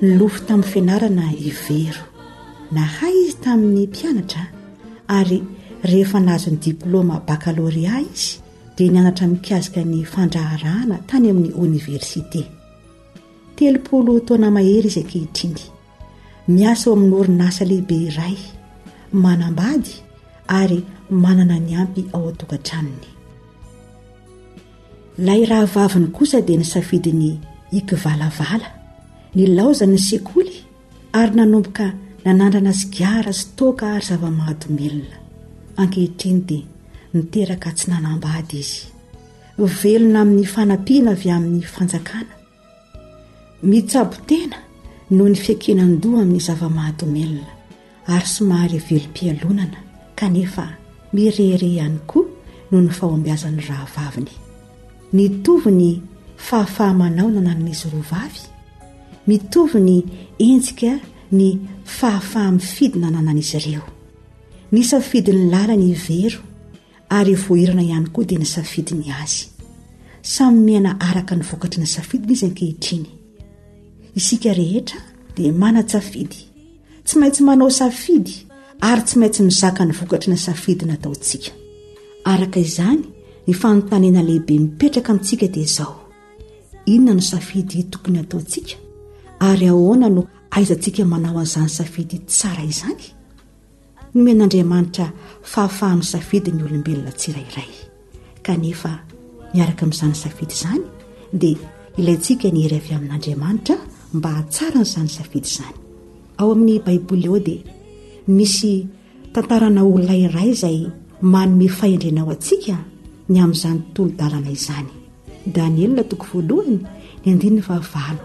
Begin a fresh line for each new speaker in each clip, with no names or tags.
Nilofo tamin'ny fianarana i Vero. Nahay izy tamin'ny mpianatra ary rehefa nahazo ny diplaoma bakalorea izy dia nianatra mikasika ny fandraharahana tany amin'ny oniversite. Telopolo taona mahery izy ankehitriny. Miasa ao amin'ny orinasa lehibe iray, manambady ary manana ny ampy ao an-tokantranony. Ilay rahavaviny kosa dia nisafidy ny hikivalavala. Nilaozany ny sekoly ary nanomboka nanandrana sigara sy toaka ary zava-mahadomelina. Ankehitriny dia niteraka tsy nanambady izy. Velona amin'ny fanampiana avy amin'ny fanjakana Mitsabo tena noho ny fiakinan-doha amin'ny zava-mahadomelina ary somary velom-pialonana kanefa mirehareha ihany koa noho ny fahombiazan'ny rahavaviny. Mitovy ny fahafaha-manao nananan'izy roa vavy, mitovy ny hetsika ny fahafaha-mifidy nananan'izy ireo. Nisafidy ny lalany i Vero. ary io voairana ihany koa dia ny safidy ny azy samy miaina araka ny vokatry ny safidiny izy ankehitriny isika rehetra dia manatsafidy tsy maintsy manao safidy ary tsy maintsy mizaka ny vokatry ny safidy nataontsika araka izany ny fanontanena lehibe mipetraka amintsika dia izao inona no safidy y tokony ataontsika ary ahoana no aizantsika manao an'izany safidy tsara izany Nomen'Andriamanitra fahafahana hisafidy ny olombelona tsirairay. Kanefa, miaraka amin'izany safidy izany, dia ilaintsika ny hery avy amin'Andriamanitra mba hahatsaran'izany safidy izany. Ao amin'ny Baiboly ao dia misy tantarana olona iray izay manome fahendrena ho antsika ny amin'izany tolo-dalana izany. Daniela toko voalohany ny andininy fahavalo.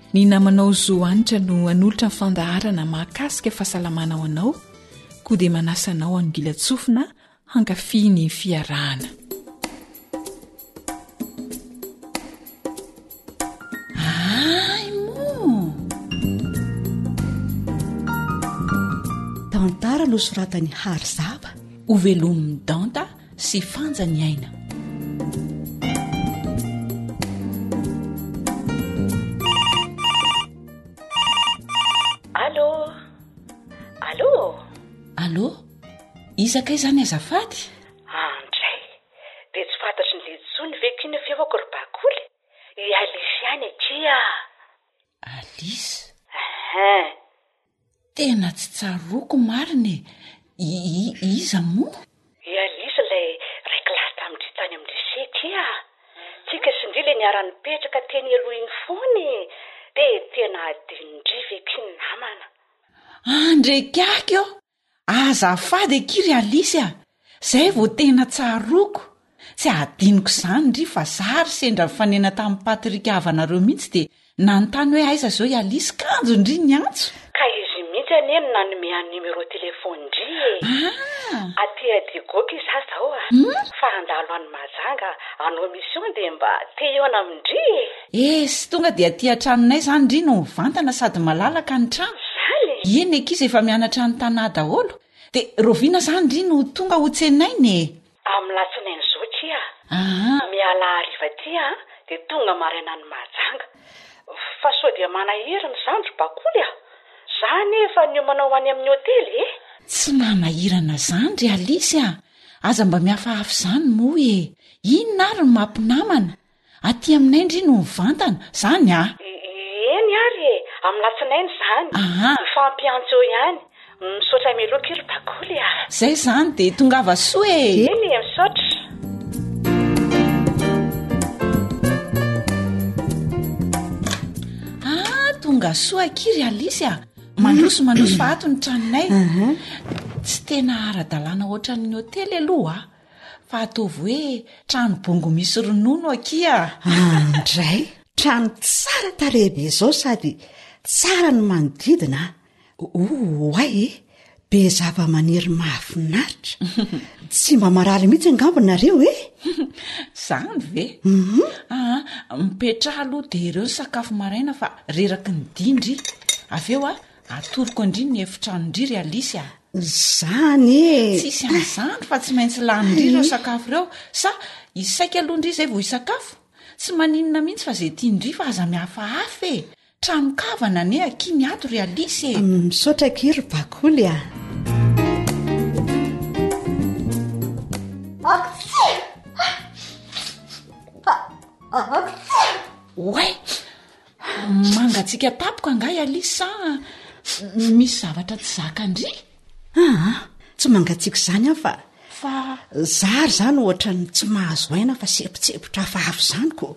Ny
namanao zo hanitra no
hanolotra fandaharana mahakasika fahasalamana ho anao, koa dia manasa anao hanogilan-tsofina hankafy ny fiarahana.
Tantara nosoratan'i
Harizaba, hovelomin'i Danta sy fanja ny aina.
Allo, allo.
Allo, iza kay zany azafady?
Andray, dia tsy fantatry ny lejony ve ky ny feoko ry Bakoly? I Alice ihany
akia.
Alice? Ehe.
Tena tsy tsaroako marina e! I iza moa?
I Alice ilay ray kilasy tamin-dry tany amin'ny lycée kia! Tsika sy ndry ilay niara-nipetraka teny aloha iny foana e! Dia tena adinondry ve ky ny namana?
Andry Kiaky ô! Azafady akia ry Alice a! Zay vao tena tsaroako! Tsy hadinoko izany ry fa za ry sendra nifanena tamin'i Patrick havanareo mihitsy dia nanontany hoe aiza izao i Alice kanjo ndry niantso!
Ka izy mihitsy anie no nanome an numéro téléphone ndry e!
Ah!
Aty à Digoka izaho izao a! Fa handalo any Mahajanga hanao mission dia mba te hihaona amin-dry e!
Eh sy tonga dia aty an-tranonay izany ndry no mivantana sady malalaka ny trano.
Ieh
ny ankizy efa mianatra any Tana daholo. Dia rahoviana izany ndry no tonga ho tsenaina eh.
Amin'ny latsinainy izao akia ah.
Aha.
Miala hariva aty ah dia tonga maraina any Mahajanga. Fa sao dia manahery ny zandry bakoly ah. Za anie efa niomana ho any amin'ny hotely eh.
Tsy manahirana zandry Alice ah. Aza mba miafahafy izany moa eh. Inona ary ny maha mpinamana. Aty aminay ndry no mivantana, zany a!
Eny ary e! Amin'ny latsinainy izany.
Aha!
Mifampiantso eo ihany. Misaotra mialoha akia ry Bakoly a!
Zay izany dia tongava soa e!
Eny e, misaotra.
Ah, tonga soa akia ry Alice a! Mandroso mandroso fa ato ny tranonay. Tsy tena ara-dalàna ohatran'ny hotely aloha a! Fa ataovy hoe trano bongo misy ronono akia
indray. Trano tsara tarehy be izao sady tsara ny manodidina a! Ouai e! Be zavamaniry mahafinaritra. Tsy mba marary mihitsy angamba nareo e!
Izany ve? Aa, mipetraha aloha dia ireo ny sakafo maraina fa reraky ny dindry. Avy eo a, Atoroko an-dry ny efitranon-dry ry Alice a!
Izany e!
Tsisy an'izany fa tsy maintsy lanin-dry ireo sakafo ireo sa hisy saika aloha ndry izay vao hisakafo? Tsy maninona mihitsy fa izay tian-dry fa aza mihafahafa e! Tranon-kavana anie akia ny ato ry Alice e!
Misaotra akia ry Bakoly a!
Oay! Mangatsiaka tampoka angaha i Alice sa misy zavatra tsy zakan-dry?
Aa, tsy mangatsiaka izany aho fa
Fa
za ary izany ohatran'ny tsy mahazo aina fa sempotsempotra hafahafa izany ko.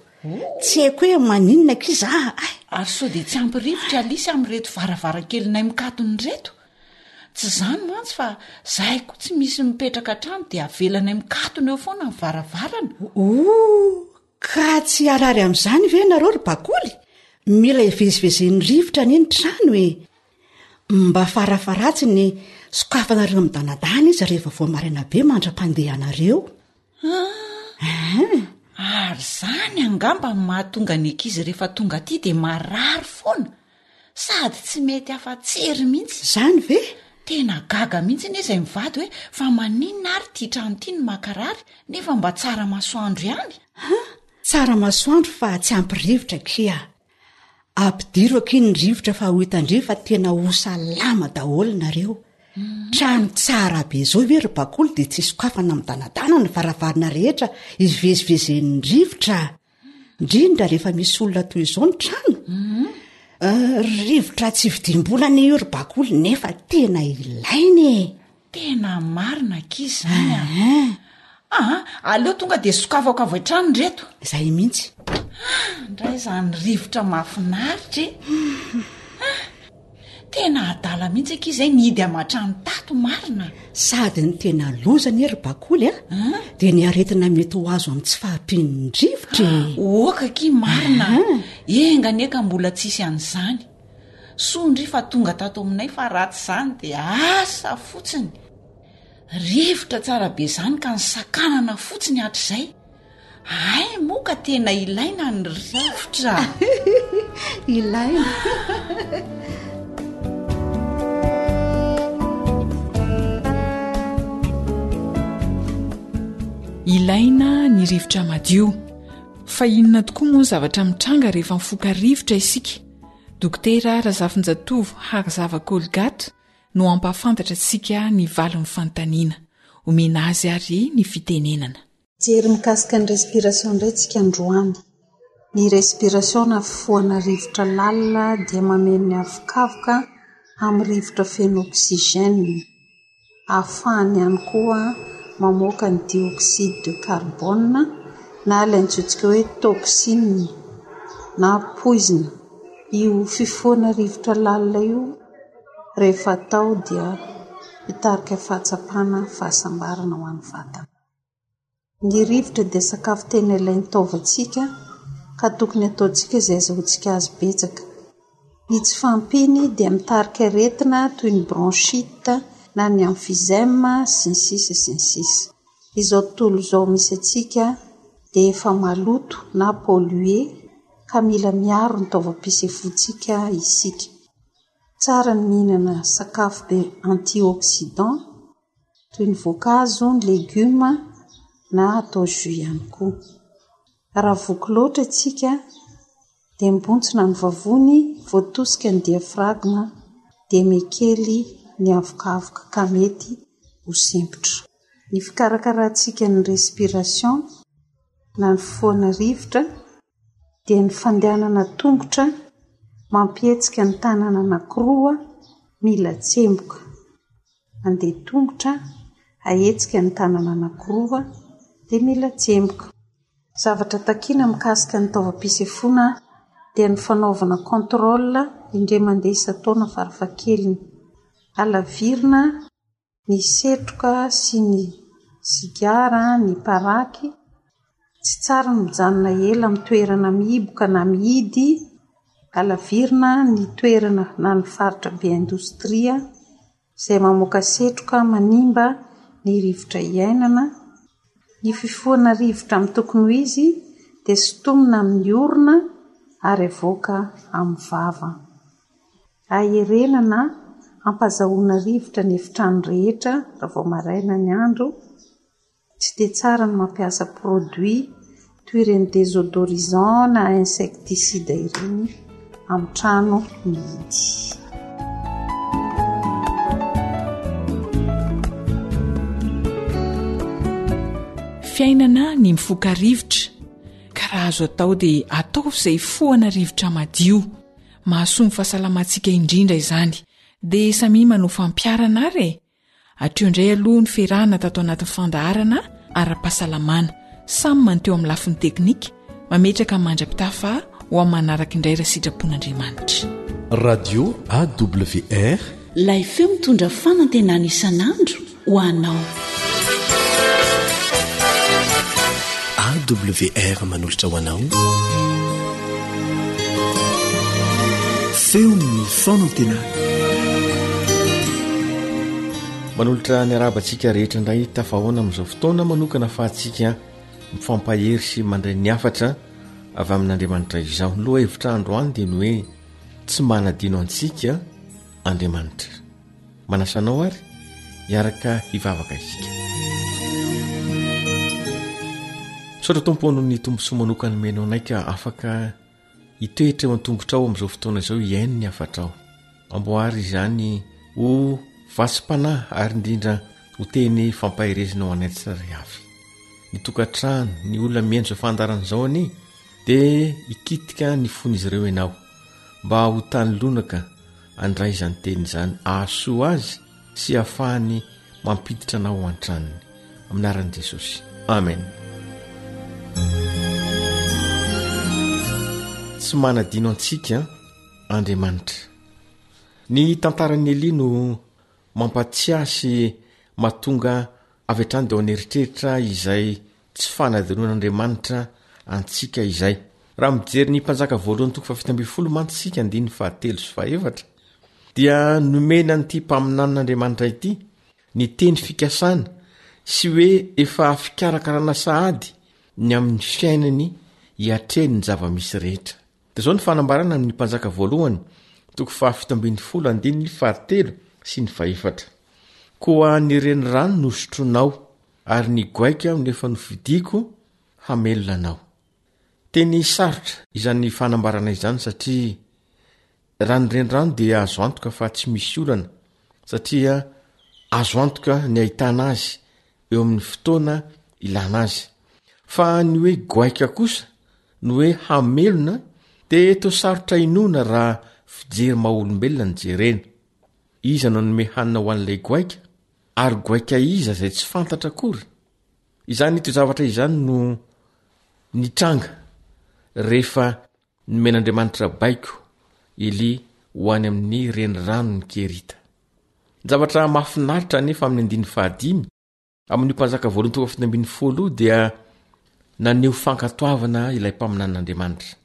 Tsy haiko hoe maninona akia za ay.
ary sao dia tsy ampy rivotra i Alice amin'ireto varavarankelinay mikatona ireto? Tsy izany mantsy fa izahay koa tsy misy mipetraka an-trano dia avelanay mikatona eo foana ny varavarana.
Ooh, Ka tsy hiharary amin'izany ve ianareo ry bakoly? Mila hivezivezen'ny rivotra anie ny trano e! Mba farafaharatsiny sokafanareo midanadana izy rehefa vao maraina be mandra-pandehanareo.
Ary izany angamba no mahatonga ny ankizy rehefa tonga aty dia marary foana. Sady tsy mety afa-tsery mihitsy.
Izany ve?
Tena gaga mihitsy anie izay mivady hoe fa maninona ary ity trano ity no makarary nefa mba tsara masoandro ihany? Ha!
Tsara masoandro fa tsy ampy rivotra akia a! Ampidiro akia ny rivotra fa ho hitan-dry fa tena ho salama daholo nareo. Trano tsara be izao ve ry Bakoly dia tsy sokafana midanadana ny varavarana rehetra hivezivezen'ny rivotra a! indrindra rehefa misy olona toy izao ny trano mhm. eh, rivotra tsy vidim-bola ny io ry bakoly nefa tena ilaina e
tena marina akizy zany a eh, eh. aa ah, aleo tonga dia sokafako avy an-trano ny reto
izay mihitsy ah,
ndray izany rivotra mahafinaritra e Tena adala mihitsy akia izay nihidy am hatrany tato marina a!
Sady ny tena loza anie ry Bakoly a, dia ny aretina mety ho azo amin'ny tsy fahampian'ny rivotra e!
Oka akia marina a! Enga anie ka mbola tsisy an'izany! Soa ndry fa tonga tato aminay fa raha tsy izany dia asa fotsiny! Rivotra tsara be izany ka nisakanana fotsiny hatrizay! Hay moa ka tena ilaina ny rivotra.
Ilaina.
Ilaina ny rivotra madio. Fa inona tokoa moa ny zavatra mitranga rehefa mifoka rivotra isika? Dokotera Razafinjatovo Harizava Colgate no hampahafantatra antsika ny valin'ny fanontaniana. Omena azy àry ny fitenenana.
Hijery mikasika ny respiration indray tsika androany. Ny respiration na fifohana rivotra lalina dia mameno ny havokavoka amin'ny rivotra feno oxygène. Ahafahany ihany koa mamoaka ny dioxyde de carbone na ilay antsointsika hoe toxine na poizina. Io fifohana rivotra lalina io rehefa atao dia mitarika fahatsapana, fahasambarana ho an'ny vatana. Ny rivotra dia sakafo tena ilain'ny taovantsika ka tokony ataontsika izay azahoantsika azy betsaka. Ny tsy fahampiany dia mitarika aretina toy ny bronchite na ny emphysème sy ny sisa sy ny sisa. Izao tontolo izao misy antsika dia efa maloto na polluer ka mila miaro ny taovam-pisefoantsika isika. Tsara ny mihinana sakafo be antioxydants toy ny voankazo, ny legioma na atao jus ihany koa. Raha voky loatra isika dia mibontsina ny vavony, voatosika ny diaphragme dia mekely ny avokavoka ka mety ho sempotra. Ny fikarakarantsika ny respiration na ny fifohana rivotra dia ny fandehanana tongotra mampihetsika ny tanana anankiroa mila tsemboka. Handeha tongotra, hahetsika ny tanana anankiroa, dia mila tsemboka. Zavatra takiana mikasika ny taovam-pisefoana dia ny fanaovana contrôle indray mandeha isan-taona farafahakeliny. Halavirina ny setroka sy ny sigara, ny paraky, Tsy tsara ny mijanona ela amin'ny toerana mihiboka na mihidy. Alavirina ny toerana na ny faritra be indostria izay mamoaka setroka manimba ny rivotra iainana. Ny fifohana rivotra amin'ny tokony ho izy dia sintomina amin'ny orona ary avoaka amin'ny vava. Aherena na ampazahoana rivotra ny efitrano rehetra raha vao maraina ny andro. Tsy dia tsara ny mampiasa produit toy ireny desodorisant na insecticide ireny amin'ny trano mihidy.
fiainana ny mifoka rivotra ka raha azo atao dia ataovy izay fohana rivotra madio mahasoa ny fahasalamantsika indrindra izany dia samia manoa fampiarana ary e Hatreo indray aloha ny fiarahana tato anatin'ny fandaharana ara-pahasalamana. Samy mandeha eo amin'ny lafiny teknika, mametraka ny mandra-pitaha fa ho amin'ny manaraka indray raha sitrapon'Andriamanitra.
Radio AWR.
Ilay feo mitondra fanantenana isan'andro ho anao.
AWR manolotra ho anao.
manolotra ny araba antsika rehetra indray tafahoana amin'izao fotoana manokana fa antsika mifampahery sy mandray ny hafatra avy amin'andriamanitra izao loha hevitra androany dia ny hoe tsy manadino antsika andriamanitra Manasa anao ary hiaraka hivavaka isika. Misaotra Tompo ho an'ny tombosoa manokana omenao anay ka afaka hitoetra eo an-tongotrao amin'izao fotoana izao hihaino ny hafatrao. Amboary izany ho vatsim-panahy ary indrindra ho teny fampaherezana ho anay tsirairay avy. Ny tokantrano, ny olona mihaino izao fandaharana izao anie dia hikitika ny fon'izy ireo ianao mba ho tany lonaka handray izany teny izany ahasoa azy sy hahafahany mampiditra anao ho an-tranony amin'aran'i jesosy amen tsy manadino antsika andriamanitra ny tantaran'ny elia no mampatsiahy sy mahatonga avy hatrany deo an'eritreritra izay Tsy fanadinoan'Andriamanitra antsika izay. Raha mijery ny Mpanjaka voalohany toko fahafito ambin'ny folo mantsy isika, andininy fahatelo sy fahefatra, dia nomena an'ity mpaminanin'Andriamanitra ity ny teny fikasana sy hoe efa fikarakarana sahady ny amin'ny fiainany hiatrehany ny zava-misy rehetra. Dia izao ny fanambarana amin'ny Mpanjaka voalohany toko fahafito ambin'ny folo andininy fahatelo sy ny fahefatra. Koa ny renirano no sotroinao, Ary nigoaika aho nefa nofidiko hamelona anao. Teny sarotra izany fanambarana izany satria raha ny renirano dia azo antoka fa tsy misy olana satria azo antoka ny ahitana azy eo amin'ny fotoana ilana azy. Fa ny hoe goaika kosa ny hoe hamelona dia eto sarotra inoana raha fijery maha olombelona ny jerena. Iza no hanome hanina ho an'ilay goaika? Ary goaika iza izay tsy fantatra akory? Izany toe-javatra izany no nitranga rehefa nomen'Andriamanitra baiko Elia ho any amin'ny reniranon'i Kerita. Ny zavatra mahafinaritra anefa amin'ny andininy fahadimy amin'io mpanjaka voalohany toko fahafito ambin'ny folo io dia naneho fankatoavana ilay mpaminanin'Andriamanitra.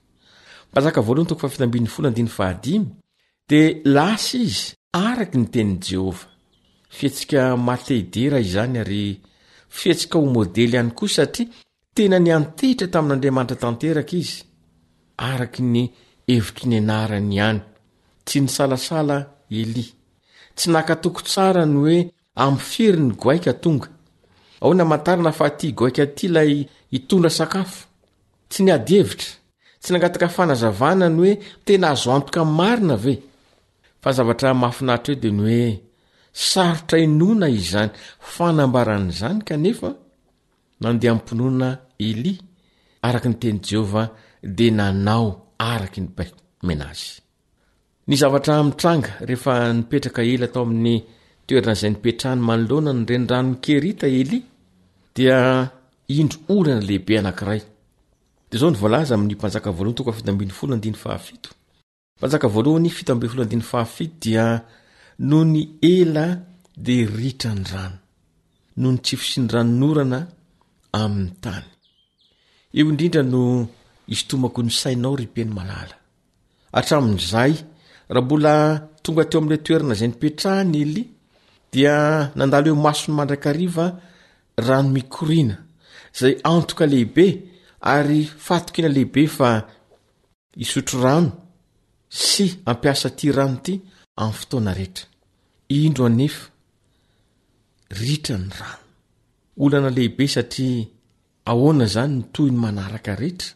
Mpanjaka voalohany toko fahafito ambin'ny folo andininy fahadimy Dia lasa izy araka ny tenin'i Jehovah. Fihetsika mahate-hidera izany, ary fihetsika ho modely ihany koa, satria tena niantehitra tamin'Andriamanitra tanteraka izy, araka ny hevitry ny anarany ihany. Tsy nisalasala i Elia. Tsy naka toky tsara ny hoe Am firy ny goaika tonga? Ao ny amantarana fa ty goaika ty lay hitondra sakafo? Tsy ny ady hevitra? Tsy nangataka fanazavana ny hoe tena azo antoka marina ve? Fa zavatra mahafinaritra eo dia ny hoe sarotra inoana izany fanambarana izany kanefa nandeha am-pinoana Elia araka ny tenin'i Jehovah dia nanao araka ny baiko nomena azy. Ny zavatra mitranga, rehefa nipetraka Ely tao amin'ny toerana izay nipetrahany manoloana ny reniranon'i Kerita Elia, dia indro orana lehibe anankiray. Dia izao no voalaza amin'ny Mpanjaka Voalohany toko fito ambin'ny folo andininy fahafito. Mpanjaka Voalohany fito ambin'ny folo andininy fahafito dia noho ny ela dia ritra ny rano, noho ny tsy fisian'ny ranonorana amin'ny tany. Eo indrindra no isintomako ny sainao ry Mpeno malala. Hatramin'izay, raha mbola tonga teo amin'ilay toerana izay nipetrahany i Elia, dia nandalo eo masony mandrakariva rano mikoriana, izay antoka lehibe ary fahatokiana lehibe fa hisotro rano sy hampiasa ity rano ity amin'ny fotoana rehetra. Indro anefa, ritra ny rano. Olana lehibe satria Ahoana izany ny tohiny manaraka rehetra?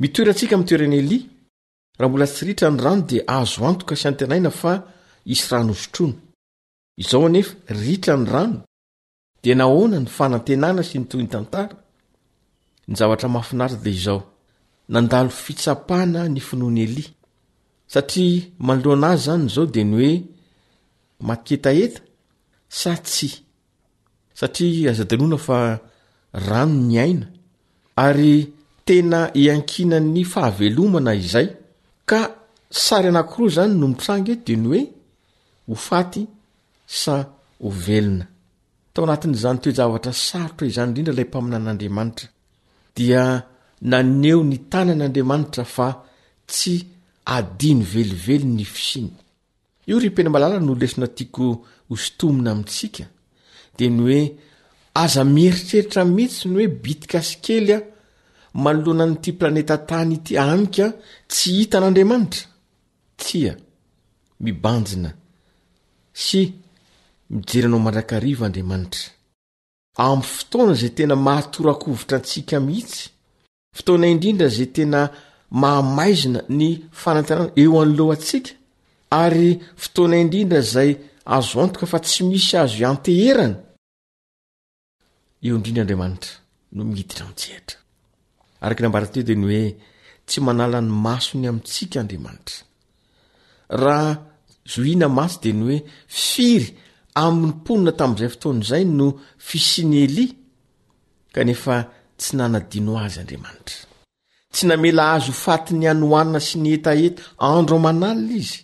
Mitoetra antsika amin'ny toeran'i Elia. Raha mbola tsy ritra ny rano dia azo antoka sy antenaina fa hisy rano hosotroina. Izao anefa ritra ny rano, dia nahoana ny fanantenana sy ny tohin'ny tantara? Ny zavatra mahafinaritra dia izao, nandalo fitsapana ny finoan'i Elia. Satria manoloana azy izany izao dia ny hoe manketaheta sa tsia? satria aza adinoana fa rano ny aina ary tena iankinan'ny fahavelomana izay ka sary anakiroa izany no mitranga eo dia ny hoe ho faty sa ho velona tao anatin'izany toejavatra sarotra izany indrindra ilay mpaminan'andriamanitra dia naneho ny tanan'andriamanitra fa tsy adino velively ny fisiny Io ry Penimalala no lesona tiako ho sintomina amintsika dia ny hoe aza mieritreritra mihitsy ny hoe bitika sy kely aho manoloana an'ity planeta tany ity amika tsy hita an'Andriamanitra. Tsia, mibanjina sy mijery anao mandrakariva Andriamanitra. Amin'ny fotoana izay tena maha torakovitra antsika mihitsy Fotoana indrindra izay tena mahamaizina ny fanantenana eo anoloantsika ary fotoana indrindra izay azo antoka fa tsy misy azo ianteherana, eo indrindra Andriamanitra no miditra an-tsehatra. Araka ny ambara teo dia ny hoe tsy manala ny masony amintsika Andriamanitra. Raha zohiana masy dia ny hoe firy amin'ny mponina tamin'izay fotoana izay no fisian'i Elia? Kanefa tsy nanadino azy Andriamanitra. Tsy namela azy ho faty nihanoanana sy nihetaheta andro aman'alina izy,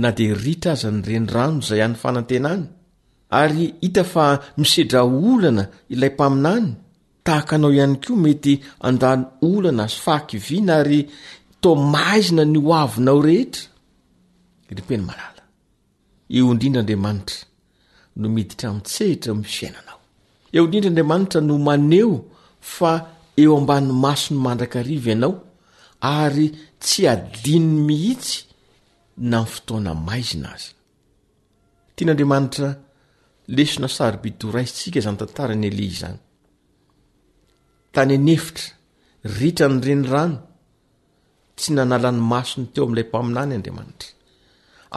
na dia ritra aza ny renirano izay any fanantenany, ary hita fa misedra olana ilay mpaminany, tahaka anao ihany koa mety handalo olana sy fahakiviana ary toa maizina ny hoavinao rehetra. Ry Mpeno malala. Eo indrindra Andriamanitra no miditra an-tsehatra amin'ny fiainanao. Eo indrindra Andriamanitra no maneho fa eo ambany masony mandrakariva ianao ary tsy adinony mihitsy na ny fotoana maizina aza. Tian'Andriamanitra lesona sarobidy horaisintsika izany tantaran'i Elia izany. Tany an'efitra, ritra ny renirano, Tsy nanala ny masony teo amin'ilay mpaminany Andriamanitra.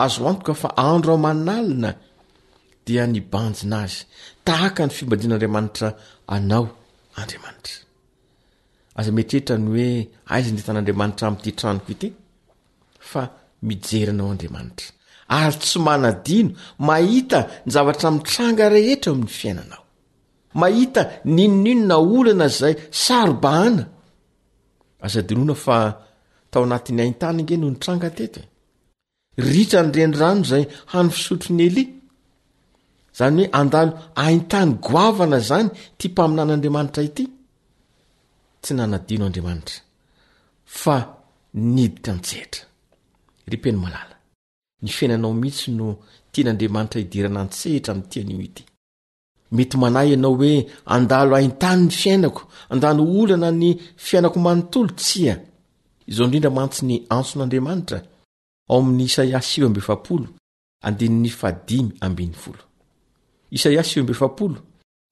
Azo antoka fa andro aman'alina dia nibanjina azy, tahaka ny fibanjin'Andriamanitra anao, Andriamanitra. Aza mieritreritra ny hoe aiza ny entan'Andriamanitra amin'ity tranoko ity, fa mijery anao Andriamanitra, ary tsy manadino mahita ny zavatra mitranga rehetra eo amin'ny fiainanao. Mahita n'inon'inona olana izay saro-bahana. Aza adinoina fa tao anatin'ny haintany ange no nitranga teto e ritra ny renirano izay hany fisotro ny elia zany hoe andalo aintany goavana zany ty mpaminan'andriamanitra ity tsy nanadino andriamanitra fa niditra antsehtra ry peny malala ny fiainanao mihitsy no tian'andriamanitra hidirana antsehitra ami'ty anio ity Mety manahy ianao hoe andalo haintany ny fiainako, andalo olana ny fiainako manontolo, tsia. Izao indrindra mantsy ny antson'Andriamanitra ao amin'ny Isaia sivy amby efapolo, andininy fahadimy ambin'ny folo. Isaia sivy amby efapolo,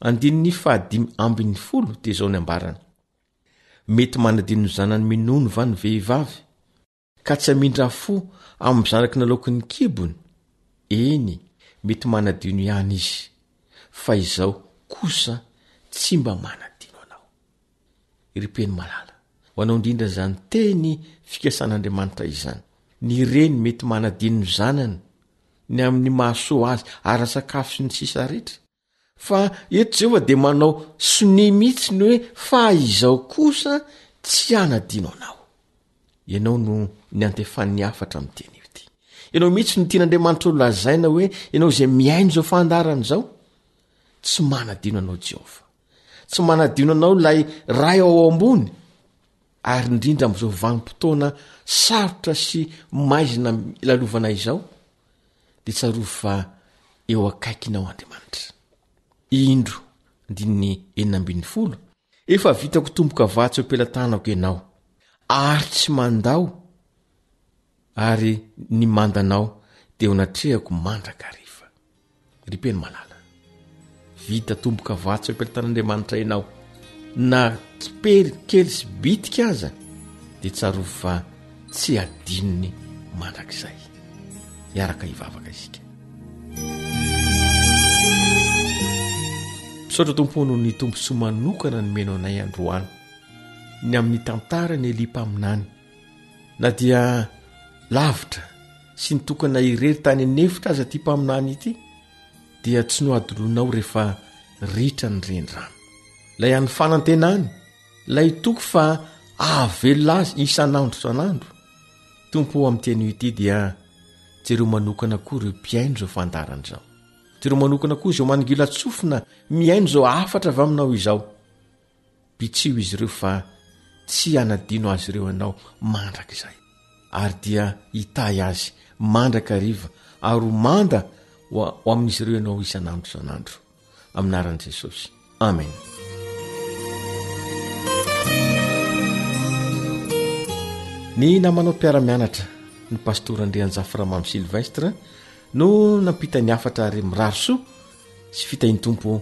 andininy fahadimy ambin'ny folo dia izao ny ambarany, Mety manadino ny zanany minono va ny vehivavy? ka tsy hamindra fo amin'ny zanaky nalaoky ny kibony, eny, mety manadino ihany izy, fa izaho kosa tsy mba manadino anao. Ry Peny malala, ho anao indrindra izany teny fikasan'Andriamanitra izany. Ny reny mety manadino ny zanany, ny amin'ny mahasoa azy ara-sakafo sy ny sisa rehetra, Fa eto Jehovah dia manao sonia mihitsy ny hoe, Fa izao kosa tsy hanadino anao. Ianao no niantefan'ny hafatra amin'ny teny io ty. Ianao mihitsy no tian'Andriamanitra holazaina hoe ianao izay mihaino izao fandaharana izao. Tsy manadino anao Jehovah. Tsy manadino anao ilay Ray ao ambony. ary indrindra amin'izao vanim-potoana sarotra sy maizina ilalovana izao dia tsarovy fa eo akaikinao andriamanitra indro ndininy enina ambin'ny folo efa vitako tomboka vatsy eo am-pelatanako ianao ary tsy mandao ary ny mandanao dia eo natrehako mandrakariva Ry Peno malala, vita tomboka vatsy eo am-pelotan'Andriamanitra ianao, na kipely kely sy bitika aza dia tsarovy fa tsy adinony mandrakizay. Hiaraka hivavaka isika. Misaotra Tompo noho ny tombontsoa manokana nomeno anay androany, ny amin'ny tantara ny Elia mpaminany. Na dia lavitra sy nitokana irery tany an'efitra aza ity mpaminany ity dia tsy nohadoloina ao rehefa ritra ny renirano ilay any fanantenany ilay toky fa ahavelona azy isan'andro san'andro tompo ao amin'n'ity anio ity dia jereo manokana koa ireo mpiaino izao fandarana izao jereo manokana koa izao manongilatsofina mihaino izao afatra avy aminao izao Bitsiho izy ireo fa tsy hanadino azy ireo ianao mandraka izay, ary dia hitahy azy mandrakariva, ary ho manda ho amin'izy ireo ianao isan'andro isan'andro. Amin'ny naran'i Jesosy. Amen. Ny namanao mpiara-mianatra ny pastora Andrianjaframamy Sylvestre no nampita ny hafatra ary mirary soa sy
fitahian-tompo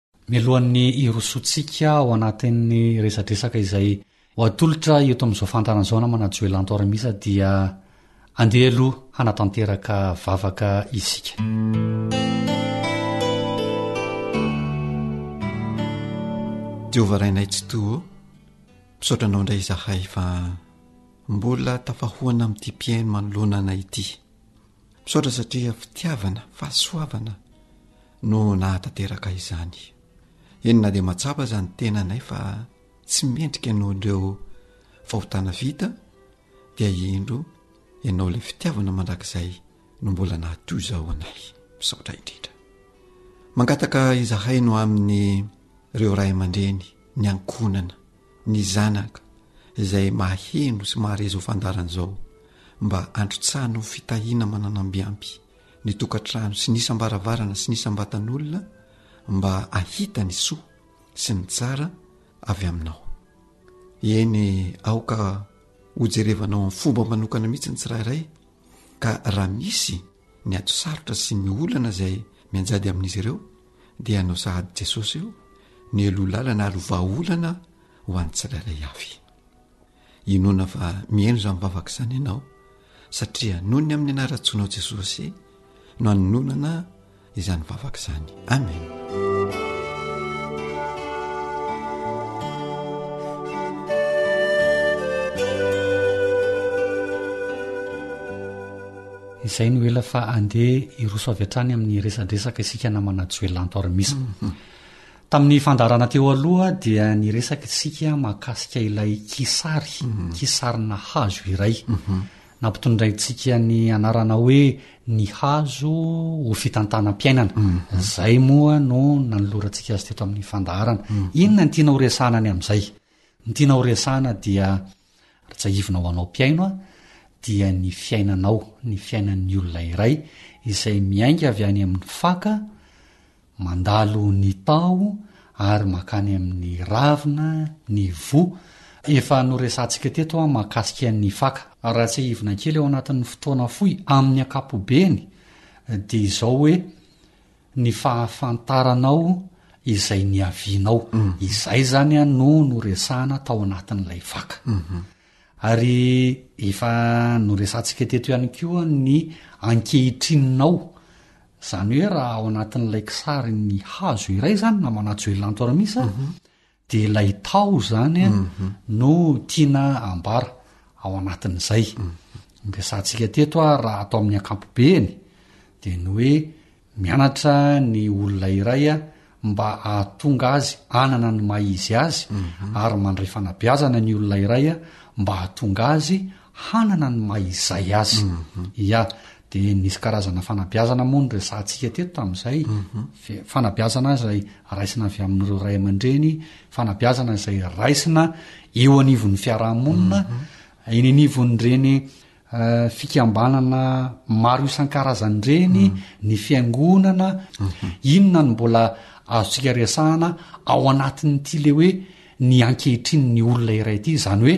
Mialohan'ny hirosoantsika ao anatin'ny resadresaka izay ho atolotra eto amin'izao fahantrana izao namana Joelanto Armisa dia andeha aloha hanatanteraka vavaka isika.
Jehovah Rainay Tsitoha, misaotra anao indray izahay fa mbola tafahoana amin'ity mpihaino manoloana anay ity. Misaotra satria fitiavana, fahasoavana no nahatanteraka izany. Eny na dia mahatsapa aza ny tenanay fa tsy mendrika noho ireo fahotana vita dia indro ianao ilay fitiavana mandrakizay no mbola nahatoy izao anay. Misaotra indrindra. Mangataka izahay no amin'ny ireo ray aman-dreny, ny ankohonana ny zanaka izay maheno sy mahare izao fandaharana izao mba handrotsahana ho fitahiana mananamby ampy ny tokantrano sy ny isam-baravarana sy ny isam-batan'olona mba hahita ny soa sy ny tsara avy aminao eny aoka hojerevanao amin'ny fomba manokana mihitsy ny tsirairay ka raha misy ny ato sarotra sy ny olana izay mianjady amin'izy ireo dia no sahady Jesosy io ny heloha lalana ary vahaolana ho an'ny tsirairay avy. Inoana fa miheno izany vavaka izany ianao satria noho ny amin'ny anaratsoanao Jesosy no anononana izany vavaka izany. Amen.
Izay no ela fa andeha hiroso avy hatrany amin'ny resadresaka isika namana Joelanto Armis. Tamin'ny fandaharana teo aloha dia niresaka isika mahakasika ilay kisary, kisarina hazo iray. Nampitondraintsika ny anarana hoe ny hazo ho fitantanam-piainana. Izay moa no nanolorantsika azy teto amin'ny fandaharana. Inona no tiana horesahana ny amin'izay? Ny tiana ho resahana dia rtsahivina ho anao mpihaino a, dia ny fiainanao, ny fiainan'ny olona iray izay miainga avy any amin'ny faka mandalo ny taho ary makany amin'ny ravina, ny voa. Efa noresahantsika teto a mahakasika ny faka. Ratsahivina kely ao anatin'ny fotoana fohy amin'ny ankapobeny dia izao hoe ny fahafantaranao izay niavianao, izay zany an no noresahana tao anatin'ilay faka, ary efa noresahantsika teto ihany koa ny ankehitrininao, zany hoe raha ao anatin'ilay kisary ny hazo iray zany na manajoelanto armis a, Dia ilay tao izany no tiana ambara ao anatin'izay. Ny resahantsika teto raha atao amin'ny ankampobeny dia ny hoe mianatra ny olona iray mba hahatonga azy hanana ny maha izy azy ary mandray fanabeazana ny olona iray mba hahatonga azy hanana ny maha izay azy. Ia, Dia nisy karazana fanabeazana moa noresahantsika teto tamin'izay, fanabeazana izay raisina avy amin'ireo ray aman-dreny, fanabeazana izay raisina eo anivon'ny fiarahamonina, eny anivon'ireny eh, fikambanana maro isan-karazany ireny, ny fiangonana, inona no mbola azontsika resahana ao anatin'ity le hoe ny ankehitriny ny olona iray ity, izany hoe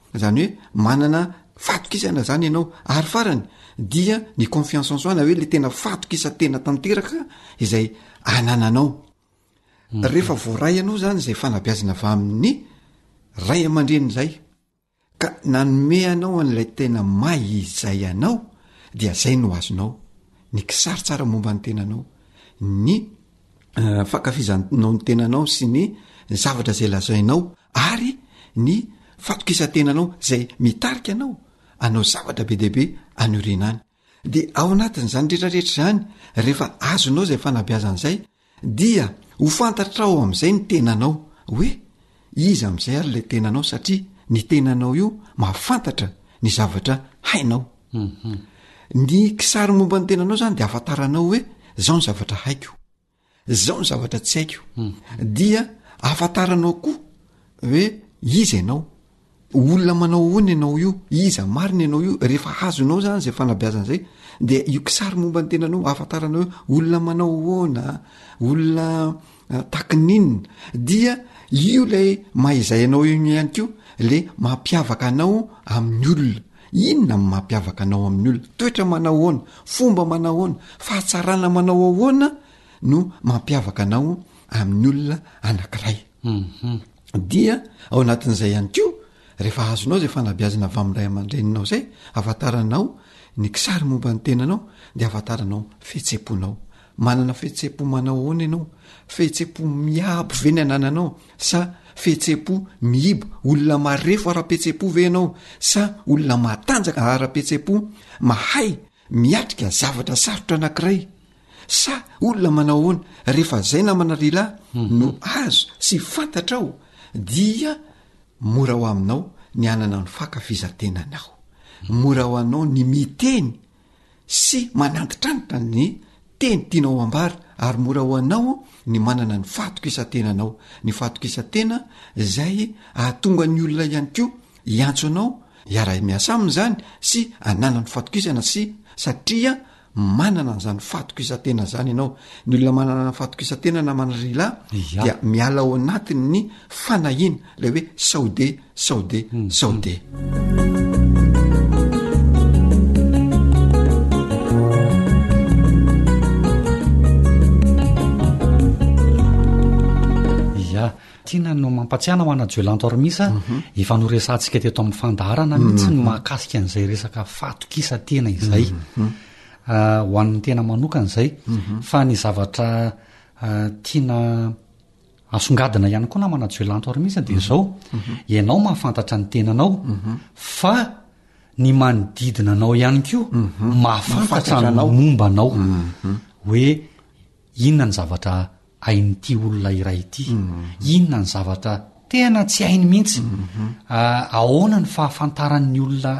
Izany hoe manana fatokisana izany ianao. Ary farany dia ny confiance en soi na hoe le tena fatokisantena tanteraka izay anananao. Mhm. Rehefa voaray anao zany izay fanabeazana avy amin'ny ray aman-dreny izay ka nanome anao an'ilay tena may izy zay anao dia zay no azonao ny kisary tsara momba ny tenanao ny fankafizanao ny tenanao sy ny zavatra zay lazainao ary ny fatokisan-tenanao zay mitarika anao anao zavatra be deaibe anyorina any de ao anatin'zany retrarehetra zany rehefa azonao zay fanabeazan'zay dia ho fantatrao am'zay ny tenanao hoe Iza amin'izay ary ilay tenanao satria ny tenanao io mahafantatra ny zavatra hainao. Ny kisary momba ny tenanao izany dia afantaranao hoe zao ny zavatra haiko, zao ny zavatra tsy haiko. Dia afantaranao koa hoe iza ianao. Olona manao ahoana ianao io? Iza marina ianao io? Rehefa azonao zany zay fanabeazana zay dia io kisary momba ny tenanao ahafantaranao hoe olona manao ahoana, olona ah, tahaky ny inona, dia io ilay mahizay anao iny ihany koa le mampiavaka anao amin'ny olona. Inona ny mampiavaka anao amin'ny olona? Toetra manao ahoana, fomba manao ahoana, fahatsarana manao ahoana no mampiavaka anao amin'ny olona anankiray.
Mhm.
Dia ao anatin'izay ihany koa, rehefa azonao izay fanabeazana avy amin'ny ray aman-dreninao izay, ahafantaranao ny kisary momba ny tenanao, dia ahafantaranao ny fihetseham-ponao. Manana fihetseham-po manao ahoana ianao? Fihetseham-po miabo ve ny anananao sa fihetseham-po miiba? Olona marefo ara-pihetseham-po ve ianao sa olona matanjaka ara-pihetseham-po, mahay miatrika zavatra sarotra anankiray? sa olona manao ahoana rehefa zay namana rila no azo sy fantatra aho dia mora ho aminao ny anana ny faka fizatenany aho mora ho anao ny miteny sy manantitrantitra ny teny tianao ambara ary mora ho anao ny manana ny fatoka isan-tenanao ny fatoka isan-tena zay ahatonga ny olona ihany koa hiantso anao iara-miasa aminy zany sy anana ny fatokisana sy satria manana an'izany fahatokisan-tena izany ianao. Ny olona manana fahatokisan-tena namana ry lahy Ia. dia miala ao anatin'ny fanahiana, ilay hoe sao de, sao de, mm. sao mm. de.
Tiana no mampatsiahana ho ana Joelanto Armisa, efa noresahantsika teto amin'ny fandaharana mihitsy ny mahakasika an'izay resaka fahatokisantena izay. Ah, ho an'ny tena manokana izay. Fa ny zavatra ah, tiana asongadina ihany koa namana Joelanto Armisa dia izao, ianao mahafantatra ny tenanao fa ny manodidina anao ihany koa mahafantatra ny momba anao. Hoe Inona ny zavatra hain'ity olona iray ity? Inona ny zavatra tena tsy hainy mihitsy? Ahoana ny fahafantaran'ny olona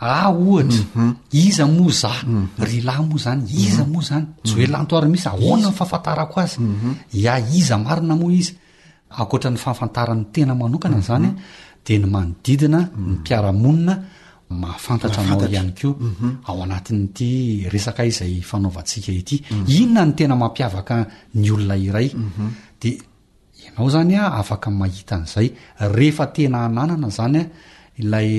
ahy ohatra? Iza moa zah? Ry lahy moa zany iza moa zany? Joel Antoarimisa ahoana ny fahafantarako azy? Ya iza marina moa izy? Ankoatra ny fahafantaran'ny tena manokana izany dia ny manodidina ny mpiara-monina mahafantatra anao ihany koa ao anatin'ity resaka izay fanaovantsika ity. Inona ny tena mampiavaka ny olona iray? Dia ianao izany afaka mahita an'izay rehefa tena hananana izany ilay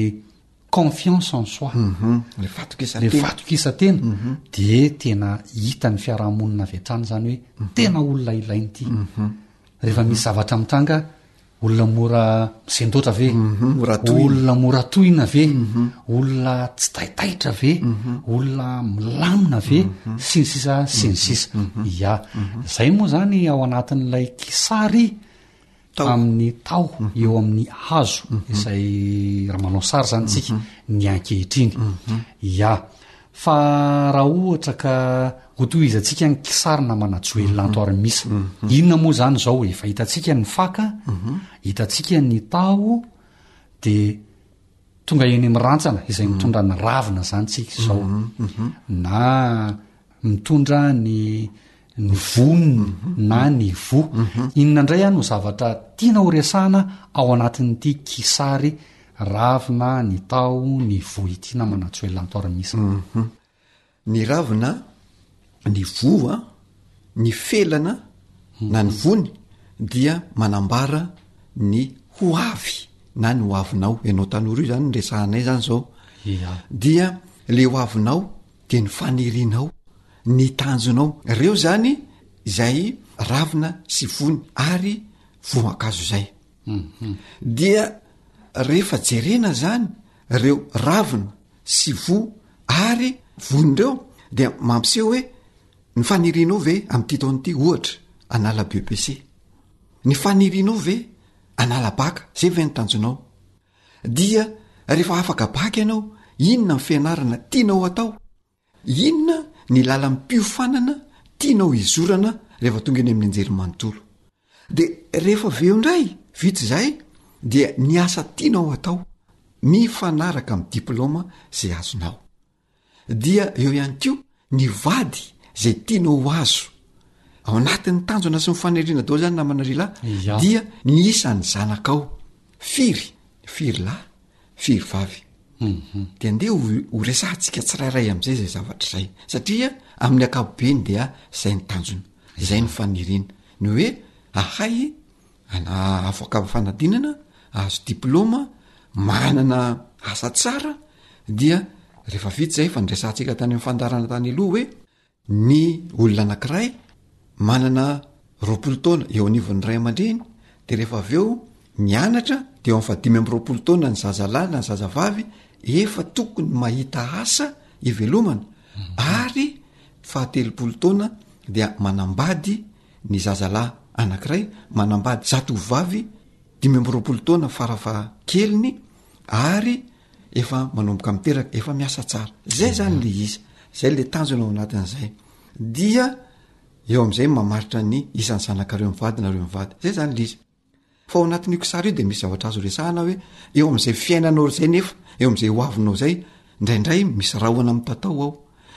confiance en soi
mhm. le
vatoka isatena mhm. dia tena hita ny fiarahamonina avy hatrany izany hoe mhm. tena olona ilainy ity rehefa misy zavatra mitranga olona mora misendoatra ve olona mora tohina ve olona tsy taitaitra ve olona milamina ve sy ny sisa sy ny sisa ya zay moa zany ao anatin'ilay kisary tamin'ny taho eo amin'ny hazo izay raha manao sary zany tsika ny ankehitriny ya fa raha ohatra ka ho to izantsika ny kisarina manajoelina anto ary misa inona moa zany zao efa hitatsika ny faka hitatsika ny taho de tonga eny mirantsana izay mitondra ny ravina zany tsika izao na mitondra ny ny voniny na ny vo inona indray a no zavatra tiana ho resahana ao anatin'ity kisary ravina ny taho ny vo ity namana joelantor misa
ny ravina ny vo a ny felana na ny vony dia manambara ny ho avy na ny ho avinao ianao tanora io zany no resahanay zany zao dia le ho avinao dia ny fanirianao, ny tanjonao. Ireo izany izay ravina sy vony ary voankazo izay. Dia rehefa jerena izany ireo ravina sy voa ary vony ireo dia mampiseho hoe ny fanirianao ve amin'ity taona ity ohatra hanala BEPC? Ny fanirianao ve hanala baka? Izay ve ny tanjonao? Dia rehefa afaka bac ianao, inona ny fianarana tianao hatao? Inona ny lalam-piofanana tianao hizorana rehefa tonga eny amin'ny anjely manontolo? Dia rehefa avy eo indray, vita izay, dia ny asa tianao hatao mifanaraka amin'ny diplaoma izay azonao. dia eo ihany koa ny vady zay tianao ho azo ao anatin'ny tanjona sy ny faniriana daholo zany namana ry lahy Ia. dia ny isan'ny zanakao firy firy lahy firy vavy de andeha ho- ho resahantsika tsirairay am'izay zay zavatra zay satria amin'ny akapobeny dia zay ny tanjona zay ny faniriana ny hoe ahay Ana avoaka fanadinana, ahazo diploma, manana asa tsara dia rehefa vita zay efa nresahantsika tany am fandarana tany aloha hoe ny olona anakiray manana roapolo taona eo anivon'ny ray aman-dreny de rehefa avy eo mianatra de eo am fahadimy am roapolo taona ny zazalahy na ny zazavavy efa tokony mahita asa ivelomana ary fahatelopolo taona dia manambady ny zazalahy anankiray manambady zatovovavy dimy amby roapolo taona farafahakeliny ary efa manomboka miteraka efa miasa tsara zay zany le izy zay le tanjona ao anatin'izay dia eo am'izay mamaritra ny isan'ny zanakareo mivadinareo mivady zay zany le izy Fa ao anatin'io kisary io dia misy zavatra azo resahana hoe eo amin'izay fiainanao izay nefa eo amin'izay ho avinao izay indraindray misy rahona mitatao ao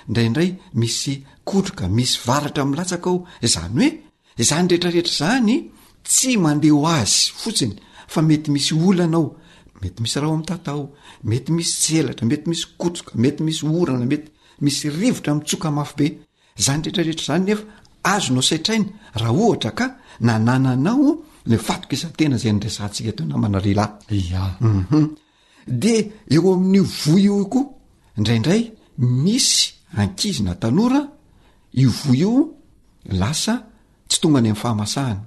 indraindray misy kotroka misy varatra milatsaka ao izany hoe izany rehetrarehetra izany tsy mandeha ho azy fotsiny fa mety misy olana ao mety misy raho mitatao mety misy tselatra mety misy kotroka mety misy orana mety misy rivotra mitsoka mafy be Izany rehetra rehetra izany nefa azonao setraina raha ohatra ka nanananao le fatok' isan-tena izay niresahantsika teo namana lehilahy. Ia. Uhum. Dia eo amin'io voa io koa indraindray misy ankizy na tanora io voa io lasa tsy tonga any amin'ny fahamasahana